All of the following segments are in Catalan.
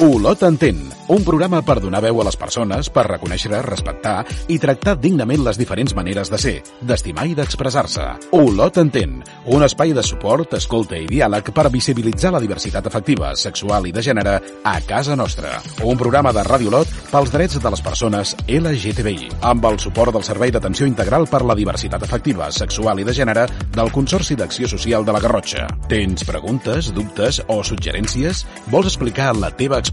Olot entén, un programa per donar veu a les persones, per reconèixer, respectar i tractar dignament les diferents maneres de ser, d'estimar i d'expressar-se. Olot entén, un espai de suport, escolta i diàleg per visibilitzar la diversitat afectiva, sexual i de gènere a casa nostra. Un programa de Ràdio Olot pels drets de les persones LGTBI, amb el suport del Servei d'Atenció Integral per la Diversitat Afectiva, Sexual i de Gènere del Consorci d'Acció Social de la Garrotxa. Tens preguntes, dubtes o suggerències? Vols explicar la teva experiència?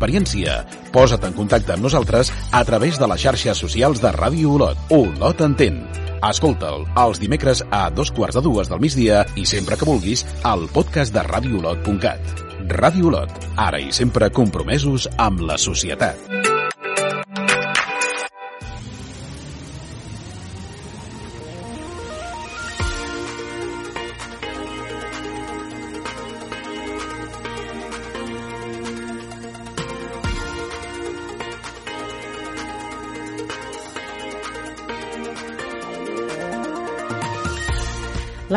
Posa't en contacte amb nosaltres a través de les xarxes socials de Ràdio Olot. Olot entén. Escolta'l els dimecres a dos quarts de dues del migdia i sempre que vulguis al podcast de radioolot.cat. Ràdio Olot, ara i sempre compromesos amb la societat.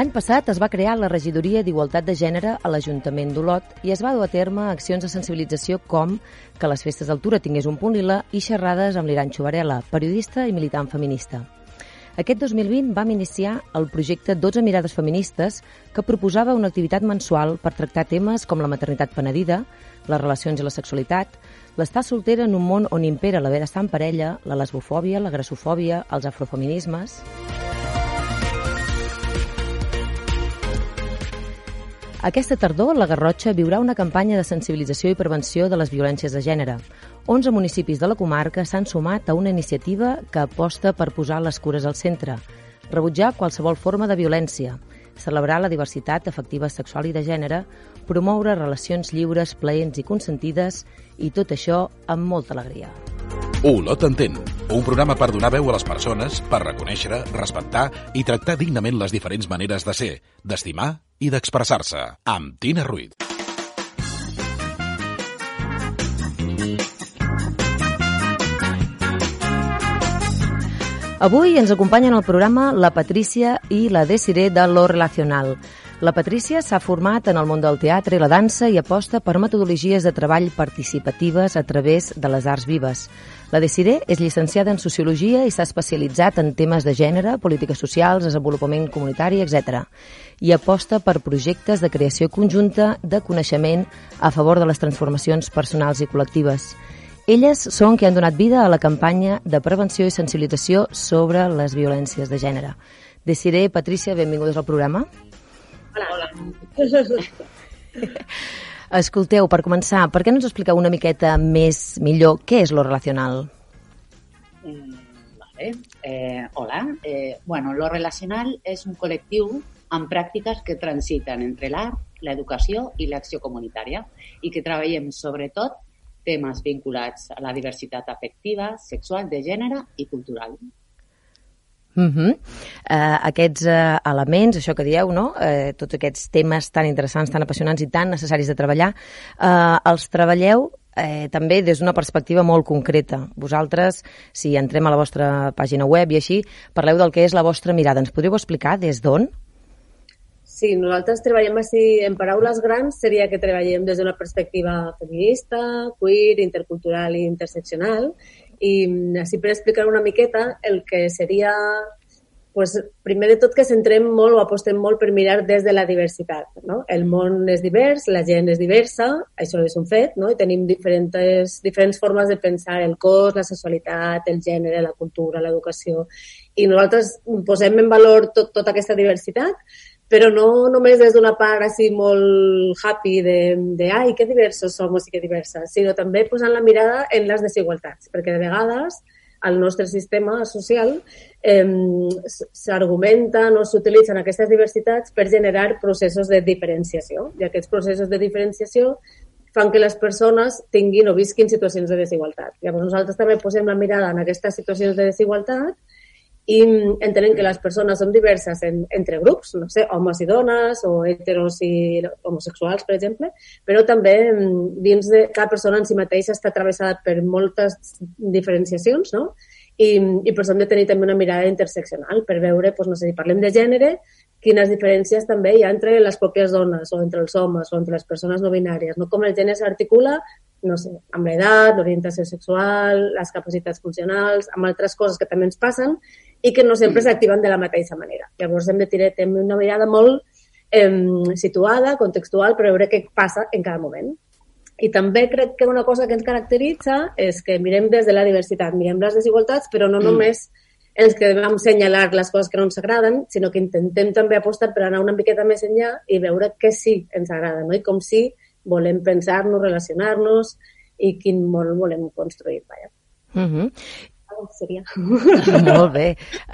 L'any passat es va crear la Regidoria d'Igualtat de Gènere a l'Ajuntament d'Olot i es va dur a terme accions de sensibilització com que les festes d'altura tingués un punt lila i xerrades amb l'Iran Varela, periodista i militant feminista. Aquest 2020 vam iniciar el projecte 12 mirades feministes que proposava una activitat mensual per tractar temes com la maternitat penedida, les relacions i la sexualitat, l'estar soltera en un món on impera la vera estar en parella, la lesbofòbia, la grassofòbia, els afrofeminismes... Aquesta tardor, la Garrotxa viurà una campanya de sensibilització i prevenció de les violències de gènere. 11 municipis de la comarca s'han sumat a una iniciativa que aposta per posar les cures al centre, rebutjar qualsevol forma de violència, celebrar la diversitat afectiva sexual i de gènere, promoure relacions lliures, plaents i consentides, i tot això amb molta alegria. Olot entén, un programa per donar veu a les persones, per reconèixer, respectar i tractar dignament les diferents maneres de ser, d'estimar i d'expressar-se, amb Tina Ruiz. Avui ens acompanyen al programa la Patrícia i la Desiré de Lo Relacional. La Patrícia s'ha format en el món del teatre i la dansa i aposta per metodologies de treball participatives a través de les arts vives. La Desiré és llicenciada en Sociologia i s'ha especialitzat en temes de gènere, polítiques socials, desenvolupament comunitari, etc. I aposta per projectes de creació conjunta de coneixement a favor de les transformacions personals i col·lectives. Elles són qui han donat vida a la campanya de prevenció i sensibilització sobre les violències de gènere. Desiré, Patrícia, benvingudes al programa. Hola. Hola. Escolteu, per començar, per què no ens expliqueu una miqueta més millor què és lo relacional? Mm, vale. Eh, hola. Eh, bueno, lo relacional és un col·lectiu amb pràctiques que transiten entre l'art, l'educació i l'acció comunitària i que treballem sobretot temes vinculats a la diversitat afectiva, sexual, de gènere i cultural. Uh -huh. uh, aquests uh, elements, això que dieu, no? Uh, tots aquests temes tan interessants, tan apassionants i tan necessaris de treballar, uh, els treballeu eh, també des d'una perspectiva molt concreta. Vosaltres, si entrem a la vostra pàgina web i així, parleu del que és la vostra mirada. Ens podríeu explicar des d'on? Sí, nosaltres treballem així, en paraules grans, seria que treballem des d'una perspectiva feminista, queer, intercultural i interseccional, i així per explicar una miqueta el que seria pues, primer de tot que centrem molt o apostem molt per mirar des de la diversitat. No? El món és divers, la gent és diversa, això és un fet, no? i tenim diferents, diferents formes de pensar el cos, la sexualitat, el gènere, la cultura, l'educació, i nosaltres posem en valor tot, tota aquesta diversitat, però no només des d'una part així molt happy de, de ai, que diversos som i que diverses, sinó també posant la mirada en les desigualtats, perquè de vegades al nostre sistema social eh, s'argumenten o s'utilitzen aquestes diversitats per generar processos de diferenciació. I aquests processos de diferenciació fan que les persones tinguin o visquin situacions de desigualtat. Llavors nosaltres també posem la mirada en aquestes situacions de desigualtat i entenem que les persones són diverses en, entre grups, no sé, homes i dones o heteros i homosexuals, per exemple, però també dins de cada persona en si mateixa està travessada per moltes diferenciacions, no? I, i per això hem de tenir també una mirada interseccional per veure, doncs, no sé, si parlem de gènere, quines diferències també hi ha entre les pròpies dones o entre els homes o entre les persones no binàries, no? com el gènere s'articula no sé, amb l'edat, l'orientació sexual, les capacitats funcionals, amb altres coses que també ens passen i que no sempre s'activen de la mateixa manera. Llavors hem de tenir també una mirada molt eh, situada, contextual, per veure què passa en cada moment. I també crec que una cosa que ens caracteritza és que mirem des de la diversitat, mirem les desigualtats, però no mm. només ens quedem a assenyalar les coses que no ens agraden, sinó que intentem també apostar per anar una miqueta més enllà i veure què sí ens agrada, no? i com sí volem pensar-nos, relacionar-nos i quin món volem construir. Vaja. Uh -huh. Seria. Molt bé.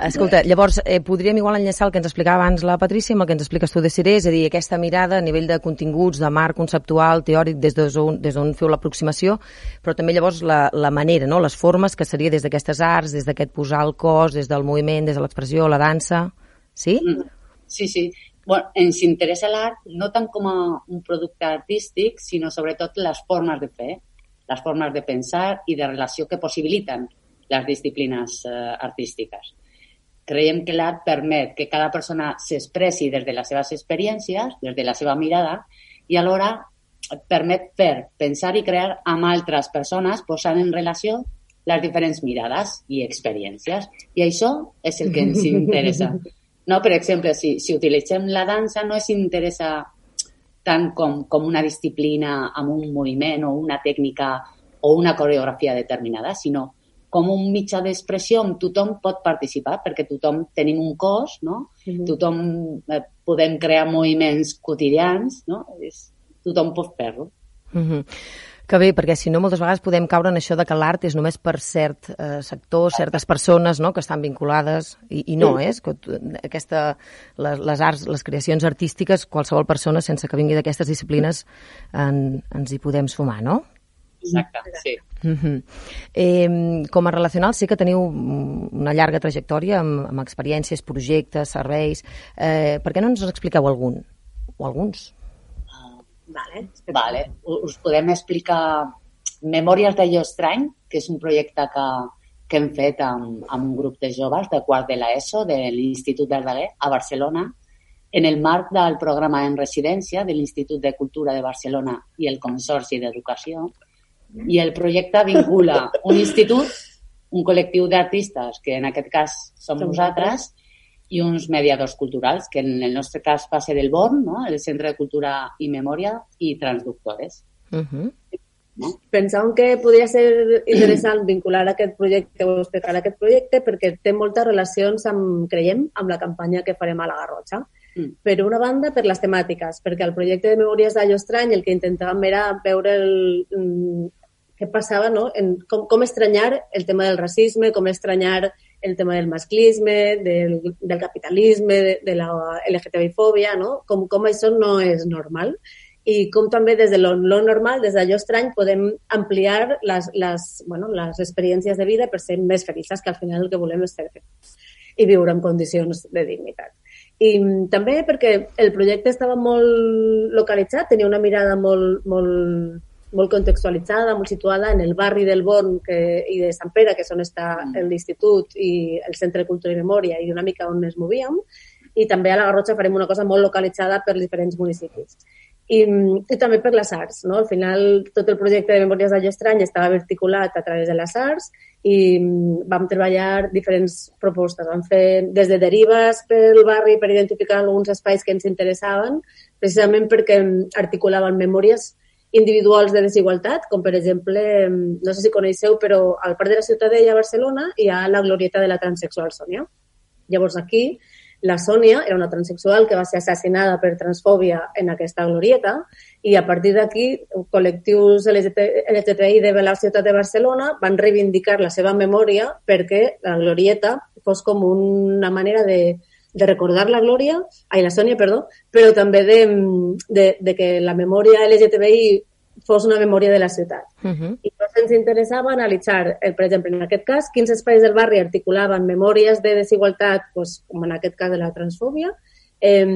Escolta, llavors, eh, podríem igual enllaçar el que ens explicava abans la Patrícia amb el que ens expliques tu de Siré, és a dir, aquesta mirada a nivell de continguts, de marc conceptual, teòric, des d'on des feu l'aproximació, però també llavors la, la manera, no? les formes, que seria des d'aquestes arts, des d'aquest posar el cos, des del moviment, des de l'expressió, la dansa... Sí? Mm. Sí, sí bueno, ens interessa l'art no tant com a un producte artístic, sinó sobretot les formes de fer, les formes de pensar i de relació que possibiliten les disciplines eh, artístiques. Creiem que l'art permet que cada persona s'expressi des de les seves experiències, des de la seva mirada, i alhora permet fer, pensar i crear amb altres persones posant en relació les diferents mirades i experiències. I això és el que ens interessa. No? Per exemple, si, si utilitzem la dansa no és interessa tant com, com una disciplina amb un moviment o una tècnica o una coreografia determinada, sinó com un mitjà d'expressió on tothom pot participar, perquè tothom tenim un cos, no? Uh -huh. tothom eh, podem crear moviments quotidians, no? És, tothom pot fer-lo. Uh -huh. Que bé, perquè si no moltes vegades podem caure en això de que l'art és només per cert eh, sector, certes persones no? que estan vinculades, i, i no, eh? és que aquesta, les, les arts, les creacions artístiques, qualsevol persona sense que vingui d'aquestes disciplines en, ens hi podem sumar, no? Exacte, sí. Uh -huh. eh, com a relacional sé que teniu una llarga trajectòria amb, amb experiències, projectes, serveis. Eh, per què no ens expliqueu algun? O alguns? Vale. vale. Us podem explicar Memòries d'allò estrany, que és un projecte que, que hem fet amb, amb un grup de joves de quart de l'ESO de l'Institut Verdaguer a Barcelona en el marc del programa en residència de l'Institut de Cultura de Barcelona i el Consorci d'Educació. I el projecte vincula un institut, un col·lectiu d'artistes, que en aquest cas som nosaltres, i uns mediadors culturals, que en el nostre cas va ser el BORN, no? el Centre de Cultura i Memòria, i Transductores. Uh -huh. no? Pensàvem que podria ser interessant vincular aquest projecte o explicar aquest projecte perquè té moltes relacions, amb, creiem, amb la campanya que farem a la Garrotxa. Mm. Per una banda, per les temàtiques, perquè el projecte de Memòries d'Allo Estrany el que intentàvem era veure el, mm, què passava, no? En com, com estranyar el tema del racisme, com estranyar el tema del masclisme, del, del capitalisme, de, de la LGTBI-fòbia, no? Com, com això no és normal i com també des de lo, lo normal, des d'allò estrany, podem ampliar les, les, bueno, les experiències de vida per ser més felices, que al final el que volem és ser feliços i viure en condicions de dignitat. I també perquè el projecte estava molt localitzat, tenia una mirada molt, molt molt contextualitzada, molt situada en el barri del Born que, i de Sant Pere, que és on està mm. l'Institut i el Centre de Cultura i Memòria i una mica on ens movíem. I també a la Garrotxa farem una cosa molt localitzada per diferents municipis. I, i també per les arts. No? Al final, tot el projecte de Memòries d'Allò Estrany estava articulat a través de les arts i vam treballar diferents propostes. Vam fer des de derives pel barri per identificar alguns espais que ens interessaven, precisament perquè articulaven memòries individuals de desigualtat, com per exemple, no sé si coneixeu, però al Parc de la Ciutadella a Barcelona hi ha la glorieta de la transexual Sònia. Llavors aquí la Sònia era una transexual que va ser assassinada per transfòbia en aquesta glorieta i a partir d'aquí col·lectius LGTBI de la ciutat de Barcelona van reivindicar la seva memòria perquè la glorieta fos com una manera de, de recordar la Glòria, ai, la Sònia, perdó, però també de, de, de que la memòria LGTBI fos una memòria de la ciutat. Uh -huh. I llavors ens interessava analitzar, eh, per exemple, en aquest cas, quins espais del barri articulaven memòries de desigualtat, doncs, com en aquest cas de la transfòbia, eh,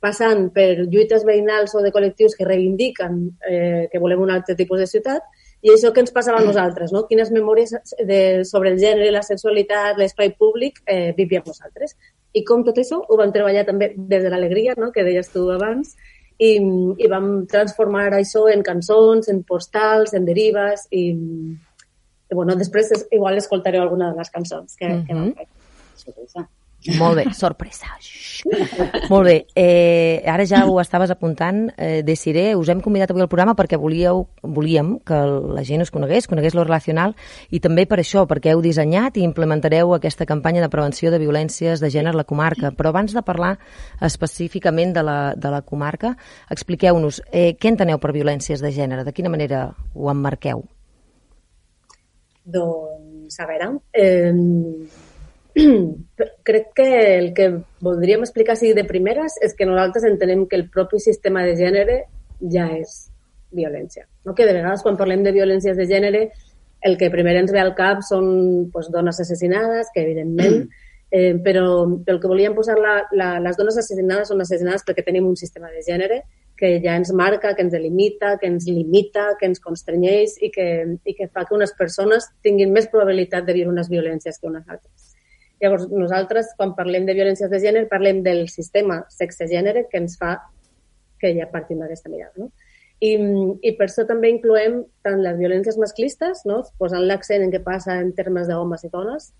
passant per lluites veïnals o de col·lectius que reivindiquen eh, que volem un altre tipus de ciutat, i això que ens passava a nosaltres, no? Quines memòries de, sobre el gènere, la sexualitat, l'espai públic eh, vivíem nosaltres. I com tot això ho vam treballar també des de l'alegria, no? que deies tu abans, i, i vam transformar això en cançons, en postals, en derives i, i bueno, després igual escoltaré alguna de les cançons que, mm -hmm. que vam fer. Molt bé, sorpresa. Molt bé, eh, ara ja ho estaves apuntant, eh, Desiré, us hem convidat avui al programa perquè volíeu, volíem que la gent us conegués, conegués lo relacional, i també per això, perquè heu dissenyat i implementareu aquesta campanya de prevenció de violències de gènere a la comarca. Però abans de parlar específicament de la, de la comarca, expliqueu-nos eh, què enteneu per violències de gènere, de quina manera ho emmarqueu? Doncs, a veure, eh, crec que el que voldríem explicar així de primeres és que nosaltres entenem que el propi sistema de gènere ja és violència. No? Que de vegades quan parlem de violències de gènere el que primer ens ve al cap són pues, dones assassinades, que evidentment, eh, però el que volíem posar la, la, les dones assassinades són assassinades perquè tenim un sistema de gènere que ja ens marca, que ens delimita, que ens limita, que ens constrenyeix i que, i que fa que unes persones tinguin més probabilitat de viure unes violències que unes altres. Llavors, nosaltres, quan parlem de violències de gènere, parlem del sistema sexe-gènere que ens fa que ja partim d'aquesta mirada. No? I, I per això també incloem tant les violències masclistes, no? posant l'accent en què passa en termes d'homes i dones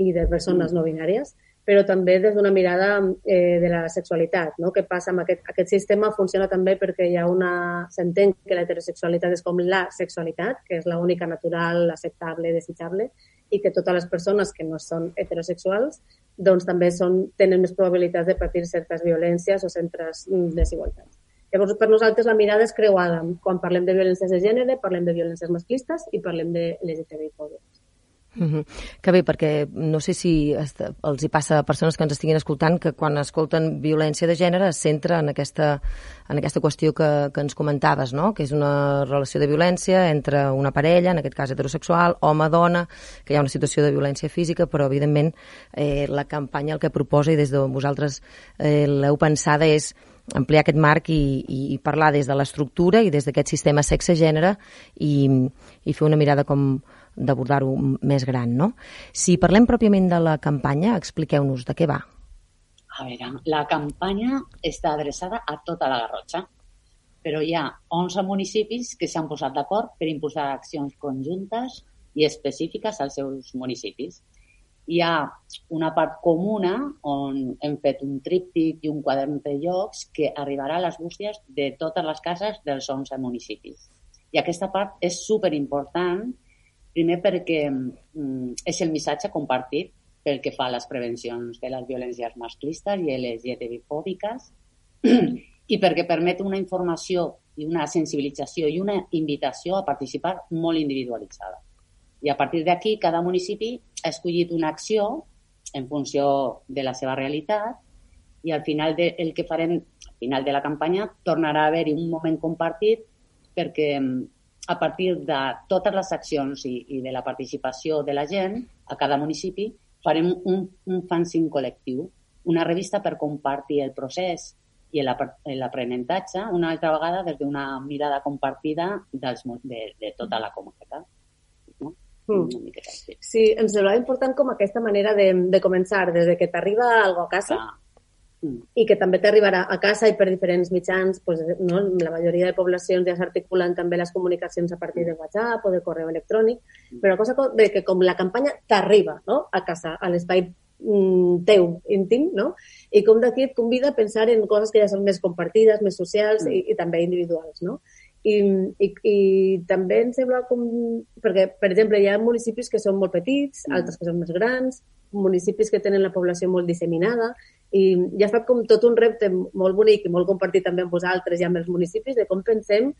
i de persones no binàries, però també des d'una mirada eh, de la sexualitat, no? Què passa amb aquest, aquest sistema funciona també perquè hi ha una... s'entén que la heterosexualitat és com la sexualitat, que és l'única natural, acceptable, desitjable, i que totes les persones que no són heterosexuals doncs també són, tenen més probabilitats de patir certes violències o certes mm, desigualtats. Llavors, per nosaltres la mirada és creuada. Quan parlem de violències de gènere, parlem de violències masclistes i parlem de LGTBI-fòbies. Mm -hmm. Que bé, perquè no sé si els hi passa a persones que ens estiguin escoltant que quan escolten violència de gènere es centra en aquesta, en aquesta qüestió que, que ens comentaves, no? que és una relació de violència entre una parella, en aquest cas heterosexual, home-dona, que hi ha una situació de violència física, però evidentment eh, la campanya el que proposa i des de vosaltres eh, l'heu pensada és ampliar aquest marc i, i, parlar des de l'estructura i des d'aquest sistema sexe-gènere i, i fer una mirada com d'abordar-ho més gran, no? Si parlem pròpiament de la campanya, expliqueu-nos de què va. A veure, la campanya està adreçada a tota la Garrotxa, però hi ha 11 municipis que s'han posat d'acord per impulsar accions conjuntes i específiques als seus municipis. Hi ha una part comuna on hem fet un tríptic i un quadern de llocs que arribarà a les bústies de totes les cases dels 11 municipis. I aquesta part és superimportant important Primer perquè mm, és el missatge compartit pel que fa a les prevencions de les violències masclistes i LGTBI-fòbiques i perquè permet una informació i una sensibilització i una invitació a participar molt individualitzada. I a partir d'aquí, cada municipi ha escollit una acció en funció de la seva realitat i al final de, el que farem, al final de la campanya, tornarà a haver-hi un moment compartit perquè mm, a partir de totes les accions i, i de la participació de la gent a cada municipi, farem un, un fanzine col·lectiu, una revista per compartir el procés i l'aprenentatge una altra vegada des d'una mirada compartida dels, de, de tota la comunitat. No? Mm. Sí, ens semblava important com aquesta manera de, de començar, des de que t'arriba algo a casa, Clar i que també t'arribarà a casa i per diferents mitjans, pues, no? la majoria de poblacions ja s'articulen també les comunicacions a partir de WhatsApp o de correu electrònic, però la cosa de que com la campanya t'arriba no? a casa, a l'espai mm, teu íntim, no? I com d'aquí et convida a pensar en coses que ja són més compartides, més socials i, i també individuals, no? I, i, i també em sembla com... Perquè, per exemple, hi ha municipis que són molt petits, altres que són més grans, municipis que tenen la població molt disseminada i ja estat com tot un repte molt bonic i molt compartit també amb vosaltres i amb els municipis de com pensem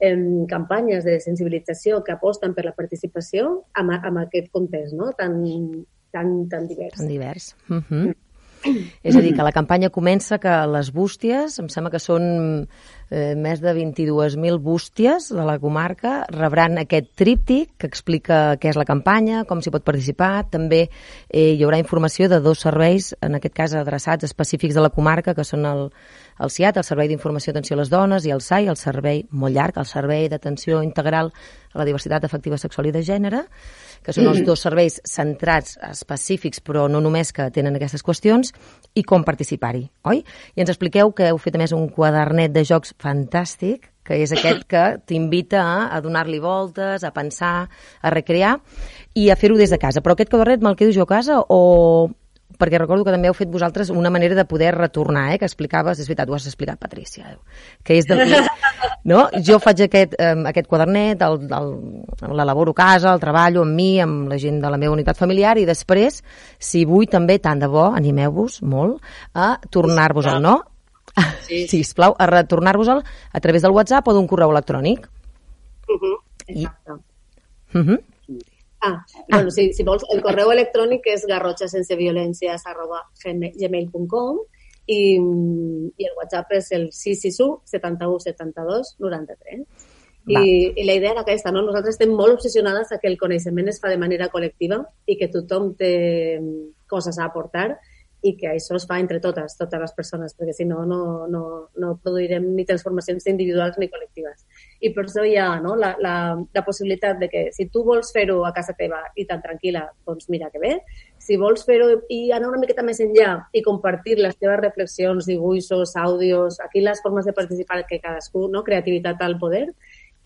en campanyes de sensibilització que aposten per la participació amb, amb aquest context no? tan, tan, tan divers. Tan divers. Uh -huh. Mm. És a dir, que la campanya comença que les bústies, em sembla que són eh, més de 22.000 bústies de la comarca rebran aquest tríptic que explica què és la campanya, com s'hi pot participar. També eh, hi haurà informació de dos serveis, en aquest cas adreçats específics de la comarca, que són el, el CIAT, el Servei d'Informació i Atenció a les Dones, i el SAI, el servei molt llarg, el Servei d'Atenció Integral a la Diversitat Afectiva Sexual i de Gènere, que són els dos serveis centrats, específics, però no només que tenen aquestes qüestions, i com participar-hi, oi? I ens expliqueu que heu fet a més un quadernet de jocs fantàstic, que és aquest que t'invita a, a donar-li voltes, a pensar, a recrear i a fer-ho des de casa. Però aquest quadernet me'l quedo jo a casa o perquè recordo que també heu fet vosaltres una manera de poder retornar, eh, que explicaves, és veritat, ho has explicat, Patrícia, que és de... No? Jo faig aquest, eh, aquest quadernet, l'elaboro a casa, el treballo amb mi, amb la gent de la meva unitat familiar, i després, si vull també, tant de bo, animeu-vos molt a tornar-vos-el, no? Sí. Sisplau, a retornar-vos-el a través del WhatsApp o d'un correu electrònic. Uh -huh. Exacte. I... Uh -huh. Ah, bueno, si, si vols, el correu electrònic és garrotxasenseviolències arroba gmail.com i, i el WhatsApp és el 661 71 72 93. I, I la idea era aquesta, no? Nosaltres estem molt obsessionades a que el coneixement es fa de manera col·lectiva i que tothom té coses a aportar i que això es fa entre totes, totes les persones, perquè si no, no, no, no produirem ni transformacions individuals ni col·lectives. I per això hi ha no, la, la, la possibilitat de que si tu vols fer-ho a casa teva i tan tranquil·la, doncs mira que bé. Si vols fer-ho i anar una miqueta més enllà i compartir les teves reflexions, dibuixos, àudios, aquí les formes de participar que cadascú, no? creativitat al poder,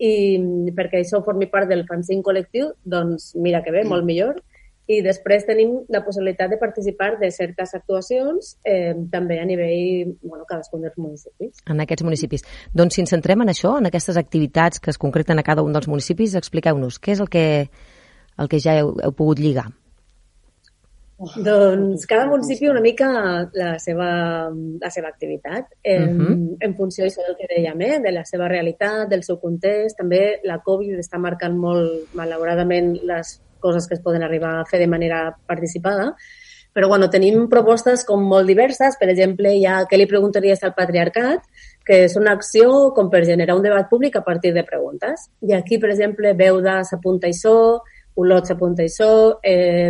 i perquè això formi part del fanzine col·lectiu, doncs mira que bé, molt millor i després tenim la possibilitat de participar de certes actuacions eh, també a nivell, bueno, cadascun dels municipis. En aquests municipis. Doncs si ens centrem en això, en aquestes activitats que es concreten a cada un dels municipis, expliqueu-nos, què és el que, el que ja heu, heu pogut lligar? Doncs cada municipi una mica la seva, la seva activitat, en, uh -huh. en funció això del que dèiem, eh? de la seva realitat, del seu context. També la Covid està marcant molt, malauradament, les coses que es poden arribar a fer de manera participada. Però bueno, tenim propostes com molt diverses. Per exemple, hi ha què li preguntaries al patriarcat, que és una acció com per generar un debat públic a partir de preguntes. I aquí, per exemple, Beuda s'apunta so, Olot s'apunta so, eh,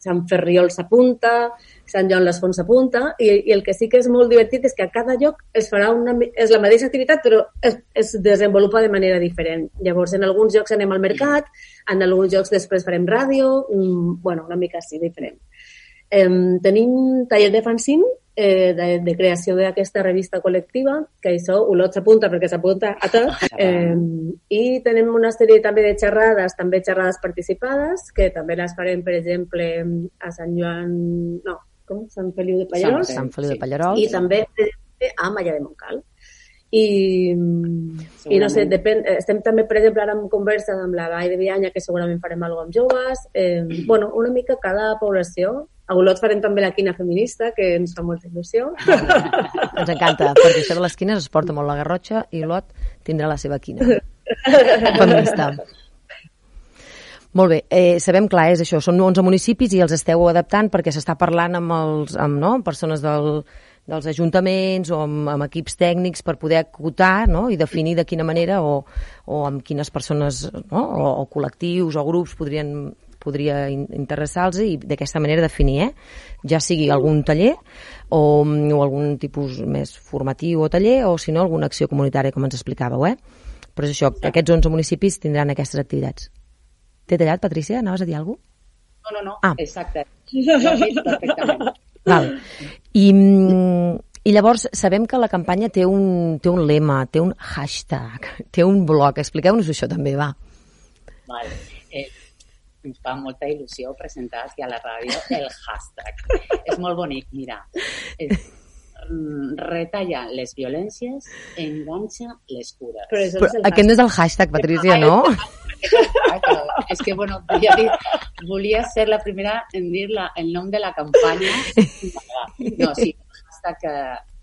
Sant Ferriol s'apunta, Sant Joan les Fonts s'apunta, i, i el que sí que és molt divertit és que a cada lloc es farà una, és la mateixa activitat, però es, es desenvolupa de manera diferent. Llavors, en alguns llocs anem al mercat, en alguns llocs després farem ràdio, mm, bueno, una mica així, diferent. Eh, tenim taller de fanzine eh, de, de creació d'aquesta revista col·lectiva, que això Olot s'apunta perquè s'apunta a tot, eh, i tenem una sèrie també de xerrades, també xerrades participades, que també les farem, per exemple, a Sant Joan... No, com? Sant Feliu de Pallarols. Sant, Sant Feliu de Pallarols. I també a Malla de Montcal. I, i no sé, depèn, estem també, per exemple, ara en conversa amb la Vall de Vianya, que segurament farem alguna amb joves. Eh, bueno, una mica cada població a Olot farem també la quina feminista, que ens fa molta il·lusió. ens encanta, perquè això de les quines es porta molt la Garrotxa i Olot tindrà la seva quina feminista. Molt bé, eh, sabem, clar, és això, són 11 municipis i els esteu adaptant perquè s'està parlant amb, els, amb no, amb persones del, dels ajuntaments o amb, amb equips tècnics per poder acotar no? i definir de quina manera o, o amb quines persones no? o, o col·lectius o grups podrien podria interessar-los i d'aquesta manera definir, eh? ja sigui algun taller o, o algun tipus més formatiu o taller o si no alguna acció comunitària com ens explicàveu, eh? Però és això, aquests 11 municipis tindran aquestes activitats. T'he tallat, Patrícia? Anaves a dir alguna cosa? No, no, no, ah. exacte. perfectament. Val. I, I llavors sabem que la campanya té un, té un lema, té un hashtag, té un blog. Expliqueu-nos això també, va. Vale. Eh, ens fa molta il·lusió presentar aquí a la ràdio el hashtag. és molt bonic, mira. És, mm, retalla les violències, enganxa les cures. Però, Però aquest no és el hashtag, Patricia, no? És que, bueno, volia, dir, volia ser la primera en dir la, el nom de la campanya. No, sí, el hashtag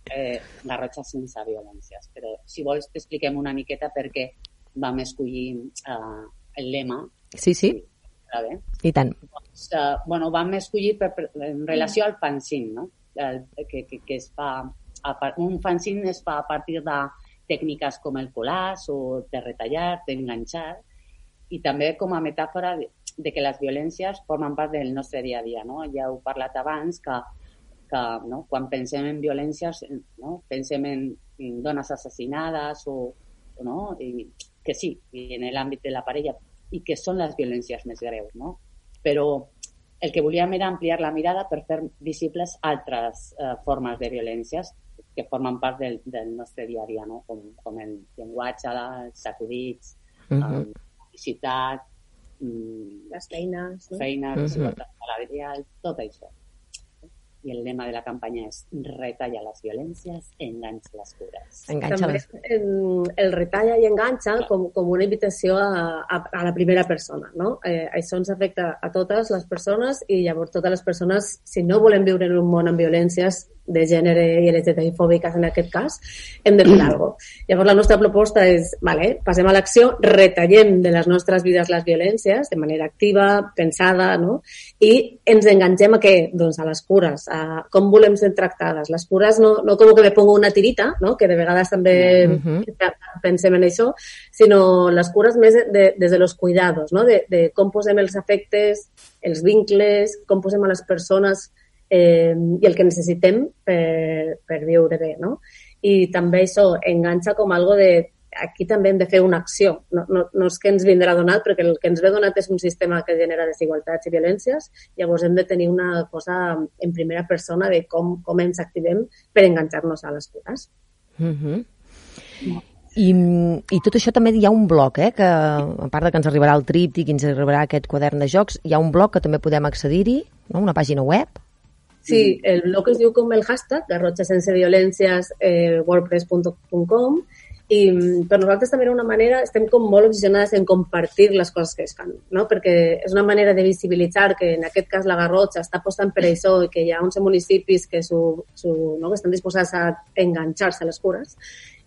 eh, Garrotxa sense violències. Però si vols t'expliquem una miqueta per què vam escollir eh, el lema. Sí, sí. Està bé? I tant. Doncs, uh, bueno, vam escollir per, per, en relació al fanzine, no? El, que, que, que es fa... A, un fanzine es fa a partir de tècniques com el collage o de retallar, d'enganxar, i també com a metàfora de, de que les violències formen part del nostre dia a dia. No? Ja heu parlat abans que, que no? quan pensem en violències no? pensem en, en dones assassinades o, o no? I, que sí, i en l'àmbit de la parella, i que són les violències més greus. No? Però el que volíem era ampliar la mirada per fer visibles altres eh, formes de violències que formen part del, del nostre dia a dia, no? com, com el llenguatge, els sacudits, uh -huh. la publicitat, mm, les feines, no? feines, uh -huh. desigualtat salarial, tot això i el lema de la campanya és retalla les violències, enganxa les cures. Enganxa També les... el, el retalla i enganxa com, com una invitació a, a, a la primera persona, no? Eh, això ens afecta a totes les persones i llavors totes les persones, si no volem viure en un món amb violències, de gènere i LGTBI fòbiques en aquest cas, hem de fer alguna cosa. Llavors la nostra proposta és, vale, passem a l'acció, retallem de les nostres vides les violències de manera activa, pensada, no? I ens enganxem a què? Doncs a les cures, a com volem ser tractades. Les cures no, no com que me pongo una tirita, no? que de vegades també uh -huh. pensem en això, sinó les cures més de, de, des de los cuidados, no? de, de com posem els afectes, els vincles, com posem a les persones eh, i el que necessitem per, per viure bé, no? I també això enganxa com algo de aquí també hem de fer una acció. No, no, no és que ens vindrà donat, perquè el que ens ve donat és un sistema que genera desigualtats i violències, llavors hem de tenir una cosa en primera persona de com, com ens activem per enganxar-nos a les cures. Mm -hmm. I, I tot això també hi ha un blog, eh, que a part de que ens arribarà el tríptic i ens arribarà aquest quadern de jocs, hi ha un blog que també podem accedir-hi, no? una pàgina web. Sí, el blog es diu com el hashtag, garrotxa sense violències, eh, wordpress.com, i per nosaltres també era una manera, estem com molt obsessionades en compartir les coses que es fan, no? perquè és una manera de visibilitzar que en aquest cas la Garrotxa està apostant per això i que hi ha 11 municipis que, su, su, no? que estan disposats a enganxar-se a les cures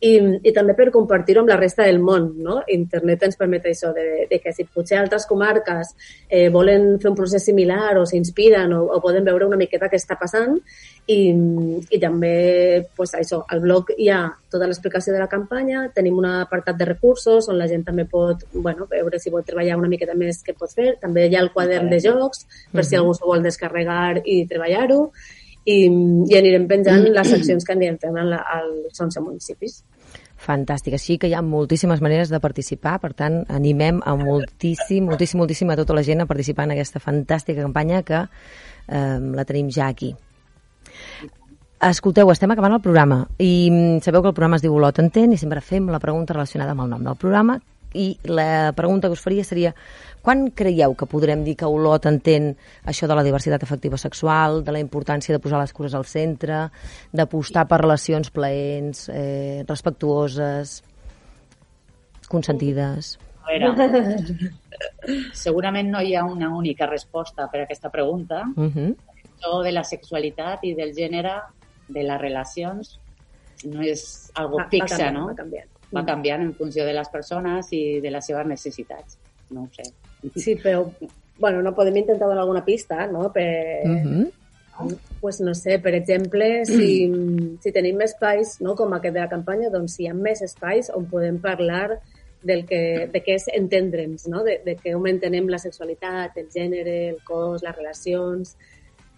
i, i també per compartir-ho amb la resta del món. No? Internet ens permet això, de, de que si potser altres comarques eh, volen fer un procés similar o s'inspiren o, o poden veure una miqueta què està passant i, i també pues, això, al blog hi ha tota l'explicació de la campanya, tenim un apartat de recursos on la gent també pot bueno, veure si vol treballar una miqueta més què pot fer, també hi ha el quadern de jocs per si algú s'ho vol descarregar i treballar-ho i, i anirem penjant les accions que anirem fent als 11 municipis. Fantàstic. Així que hi ha moltíssimes maneres de participar, per tant, animem a moltíssim, moltíssim, moltíssim a tota la gent a participar en aquesta fantàstica campanya que eh, la tenim ja aquí. Escolteu, estem acabant el programa i mm, sabeu que el programa es diu Olot entén i sempre fem la pregunta relacionada amb el nom del programa i la pregunta que us faria seria quan creieu que podrem dir que Olot entén això de la diversitat afectiva sexual, de la importància de posar les cures al centre, d'apostar per relacions plaents, eh, respectuoses, consentides? A veure, segurament no hi ha una única resposta per a aquesta pregunta. Uh -huh. Això de la sexualitat i del gènere, de les relacions, no és algo fixa, no? Va canviant va canviant en funció de les persones i de les seves necessitats. No ho sé. Sí, però, bueno, no podem intentar donar alguna pista, no? Per, uh -huh. Pues no sé, per exemple, si, si tenim espais, no, com aquest de la campanya, doncs si hi ha més espais on podem parlar del que, de què és entendre'ns, no? de, de com entenem la sexualitat, el gènere, el cos, les relacions,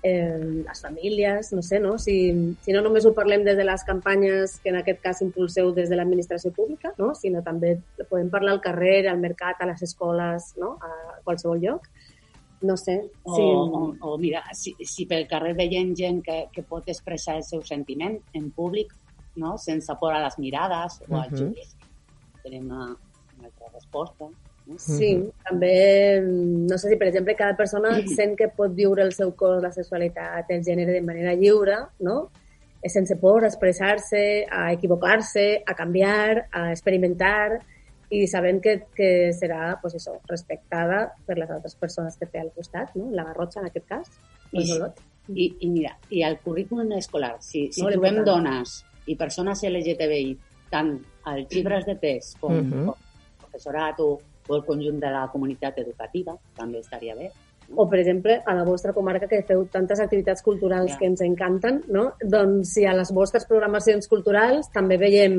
eh, les famílies, no sé, no? Si, si no només ho parlem des de les campanyes que en aquest cas impulseu des de l'administració pública, no? sinó també podem parlar al carrer, al mercat, a les escoles, no? a qualsevol lloc. No sé. O, si... o, o mira, si, si pel carrer veiem gent que, que pot expressar el seu sentiment en públic, no? sense por a les mirades o al uh -huh. judici, tenim una, una altra resposta. Sí, mm -hmm. també, no sé si, per exemple, cada persona sent que pot viure el seu cos, la sexualitat, el gènere de manera lliure, no? sense por a expressar-se, a equivocar-se, a canviar, a experimentar i sabent que, que serà pues això, respectada per les altres persones que té al costat, no? la Garrotxa en aquest cas, I, i, i mira, i al currículum escolar, si, si no trobem dones i persones LGTBI tant als llibres de text com, uh -huh. com professorat o o el conjunt de la comunitat educativa, també estaria bé. O, per exemple, a la vostra comarca que feu tantes activitats culturals ja. que ens encanten, no? doncs si a les vostres programacions culturals també veiem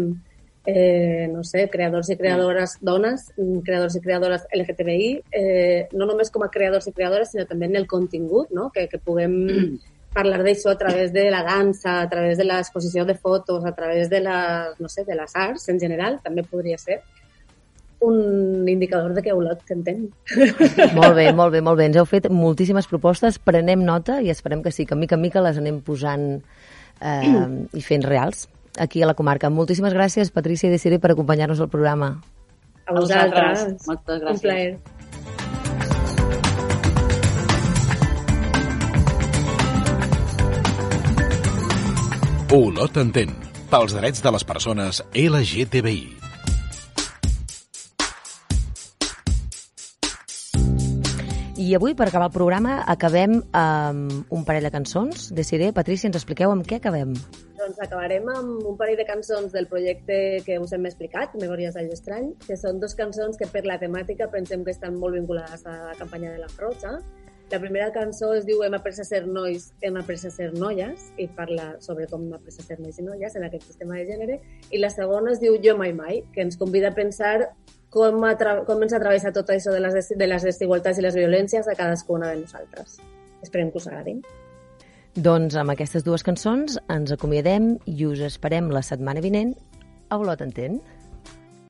eh, no sé, creadors i creadores dones, mm, creadors i creadores LGTBI, eh, no només com a creadors i creadores, sinó també en el contingut, no? que, que puguem parlar d'això a través de la dansa, a través de l'exposició de fotos, a través de, la, no sé, de les arts en general, també podria ser un indicador de que Olot t'entén. Molt bé, molt bé, molt bé. Ens heu fet moltíssimes propostes, prenem nota i esperem que sí, que mica en mica les anem posant eh, i fent reals aquí a la comarca. Moltíssimes gràcies, Patrícia i Desiré, per acompanyar-nos al programa. A vosaltres. Moltes gràcies. Un plaer. Olot entén. Pels drets de les persones LGTBI. I avui, per acabar el programa, acabem amb un parell de cançons. Desiré, Patrícia, ens expliqueu amb què acabem. Doncs acabarem amb un parell de cançons del projecte que us hem explicat, Memòries d'All Estrany, que són dos cançons que per la temàtica pensem que estan molt vinculades a la campanya de la Roja. La primera cançó es diu Hem après a ser nois, hem après a ser noies, i parla sobre com hem après a ser nois i noies en aquest sistema de gènere. I la segona es diu Jo mai mai, que ens convida a pensar com, atra com ens atravessa tot això de les, des de les desigualtats i les violències a cadascuna de nosaltres. Esperem que us agradin. Doncs amb aquestes dues cançons ens acomiadem i us esperem la setmana vinent a Olot Entén.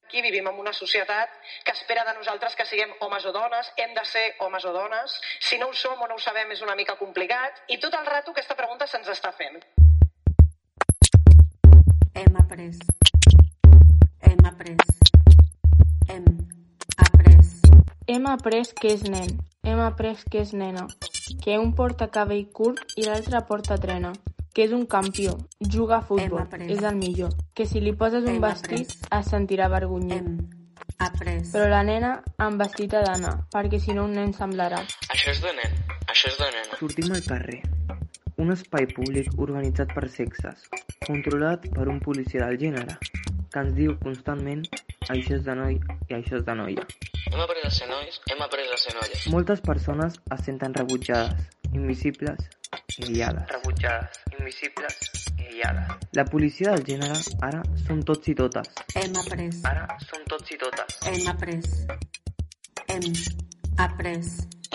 Aquí vivim en una societat que espera de nosaltres que siguem homes o dones, hem de ser homes o dones, si no ho som o no ho sabem és una mica complicat, i tot el rato aquesta pregunta se'ns està fent. Hem après. Hem après. Hem après. Hem après que és nen, hem après que és nena, que un porta cabell curt i l'altre porta trena, que és un campió, juga a futbol, és el millor, que si li poses un Hem vestit après. es sentirà avergonyit. Hem après. Però la nena amb vestit ha d'anar, perquè si no un nen semblarà. Això és de nen, això és de nena. Sortim al carrer. Un espai públic organitzat per sexes, controlat per un policia del gènere, que ens diu constantment això és de noi i això és de noia. Hem après a ser nois, hem après a ser noies. Moltes persones es senten rebutjades, invisibles i aïllades. Rebutjades, invisibles i aïllades. La policia del gènere ara som tots i totes. Hem après. Ara som tots i totes. Hem après. Hem après.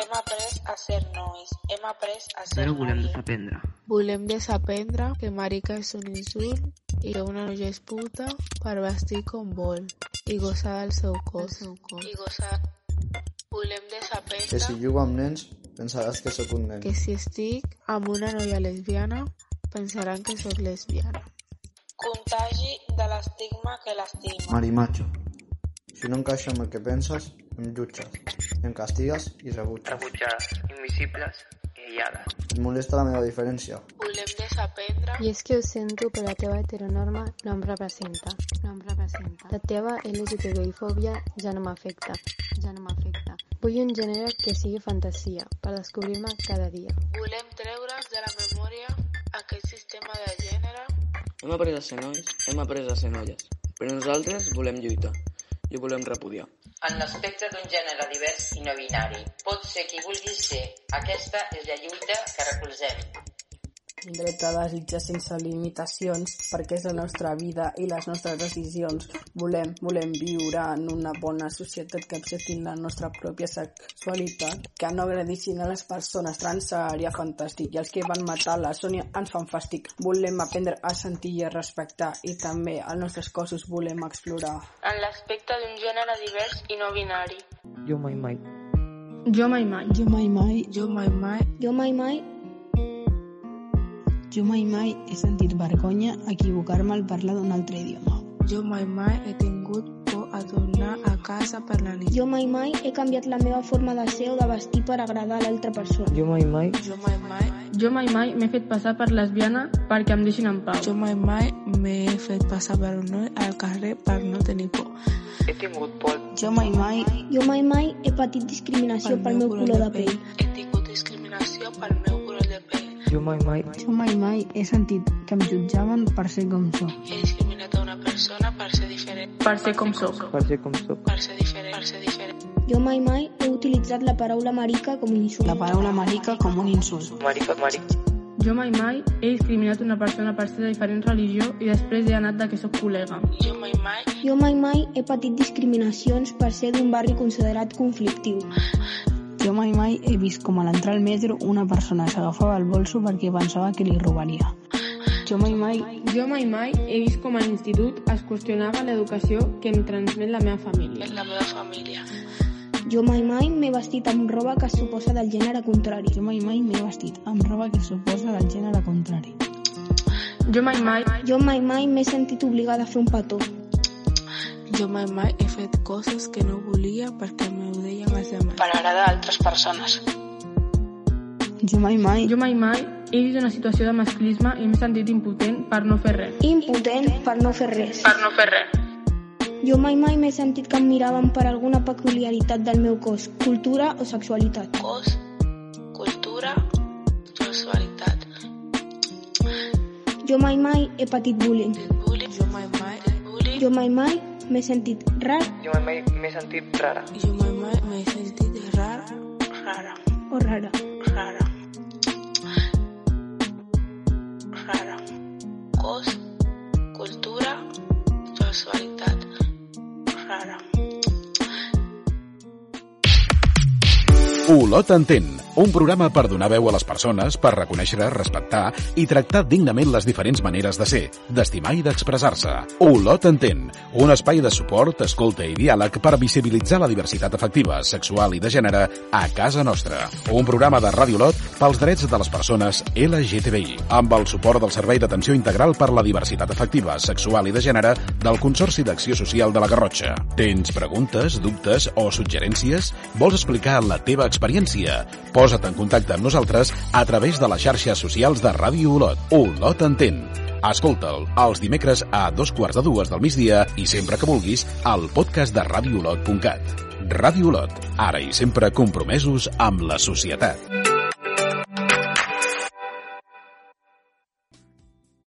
Hem après a ser nois, hem après a ser Però volem desaprendre. Volem desaprendre que marica és un insult i que una noia és puta per vestir com vol i gosar del seu cos. I gosar. Volem desaprendre Que si jugo amb nens, pensaràs que sóc un nen. Que si estic amb una noia lesbiana, pensaran que sóc lesbiana. contagi de l'estigma que l'estima. Marimacho. Si no encaixa amb el que penses, em jutges, em castigues i rebutges. Rebutjades, invisibles aïllades. Et molesta la meva diferència? Volem desaprendre I és que ho sento, però la teva heteronorma no em representa. No em representa. La teva LGTBI-fòbia ja no m'afecta. Ja no m'afecta. Vull un gènere que sigui fantasia, per descobrir-me cada dia. Volem treure's de la memòria aquest sistema de gènere. Hem après a ser nois, hem après a ser noies. Però nosaltres volem lluitar i volem repudiar. En l'espectre d'un gènere divers i no binari. Pot ser qui vulgui ser. Aquesta és la lluita que recolzem. Dret a desitjar sense limitacions perquè és la nostra vida i les nostres decisions. Volem, volem viure en una bona societat que acceptin la nostra pròpia sexualitat, que no agredissin a les persones trans seria fantàstic i els que van matar la Sònia ens fan fàstic. Volem aprendre a sentir i a respectar i també els nostres cossos volem explorar. En l'aspecte d'un gènere divers i no binari. Jo mai mai. Jo mai mai. Jo mai mai, Jo mai mai. Jo mai mai jo mai mai he sentit vergonya equivocar-me al parlar d'un altre idioma. Jo mai mai he tingut por a tornar a casa per la nit. Jo mai mai he canviat la meva forma de ser o de vestir per agradar a l'altra persona. Jo mai mai. Jo mai mai. Jo mai mai m'he fet passar per lesbiana perquè em deixin en pau. Jo mai mai m'he fet passar per un noi al carrer per no tenir por. He tingut por. Jo mai mai, Jo mai mai he patit discriminació pel meu color de pell. He tingut discriminació pel meu color. Jo mai mai. jo mai mai he sentit que em jutjaven per ser com sóc. He discriminat a una persona per ser diferent. Per ser com sóc. Per ser com sóc. Per ser diferent. Per ser diferent. Jo mai mai he utilitzat la paraula marica com un insult. La paraula marica com un insult. Marica, marica. Jo mai mai he discriminat una persona per ser de diferent religió i després he anat de que sóc col·lega. Jo mai mai... Jo mai mai he patit discriminacions per ser d'un barri considerat conflictiu. Jo mai mai he vist com a l'entrar al metro una persona s'agafava el bolso perquè pensava que li robaria. Jo mai mai... Jo mai mai he vist com a l'institut es qüestionava l'educació que em transmet la meva família. La meva família. Jo mai mai m'he vestit amb roba que suposa del gènere contrari. Jo mai mai m'he vestit amb roba que suposa del gènere contrari. Jo mai mai... Jo mai mai m'he sentit obligada a fer un petó. Jo mai mai he fet coses que no volia perquè m'ho deien els demés. Per agradar a altres persones. Jo mai mai... Jo mai mai he vist una situació de masclisme i m'he sentit impotent per no fer res. Impotent per no fer res. Per no fer res. Jo mai mai m'he sentit que em miraven per alguna peculiaritat del meu cos, cultura o sexualitat. Cos, cultura, sexualitat. Jo mai mai he patit bullying. Bullying. Jo mai mai bullying. Jo mai mai m'he sentit rar Jo mai mai m'he sentit rara. Jo mai mai m'he sentit rara. Rara. o rara. Rara. Rara. Cos, cultura, sexualitat. Rara. Olot entén, un programa per donar veu a les persones, per reconèixer, respectar i tractar dignament les diferents maneres de ser, d'estimar i d'expressar-se. Olot entén, un espai de suport, escolta i diàleg per visibilitzar la diversitat afectiva, sexual i de gènere a casa nostra. Un programa de Ràdio Olot pels drets de les persones LGTBI, amb el suport del Servei d'Atenció Integral per la Diversitat Afectiva, Sexual i de Gènere del Consorci d'Acció Social de la Garrotxa. Tens preguntes, dubtes o suggerències? Vols explicar la teva experiència? Posa't en contacte amb nosaltres a través de les xarxes socials de Ràdio Olot. Olot entén. Escolta'l els dimecres a dos quarts de dues del migdia i sempre que vulguis al podcast de radioolot.cat. Ràdio Olot, ara i sempre compromesos amb la societat.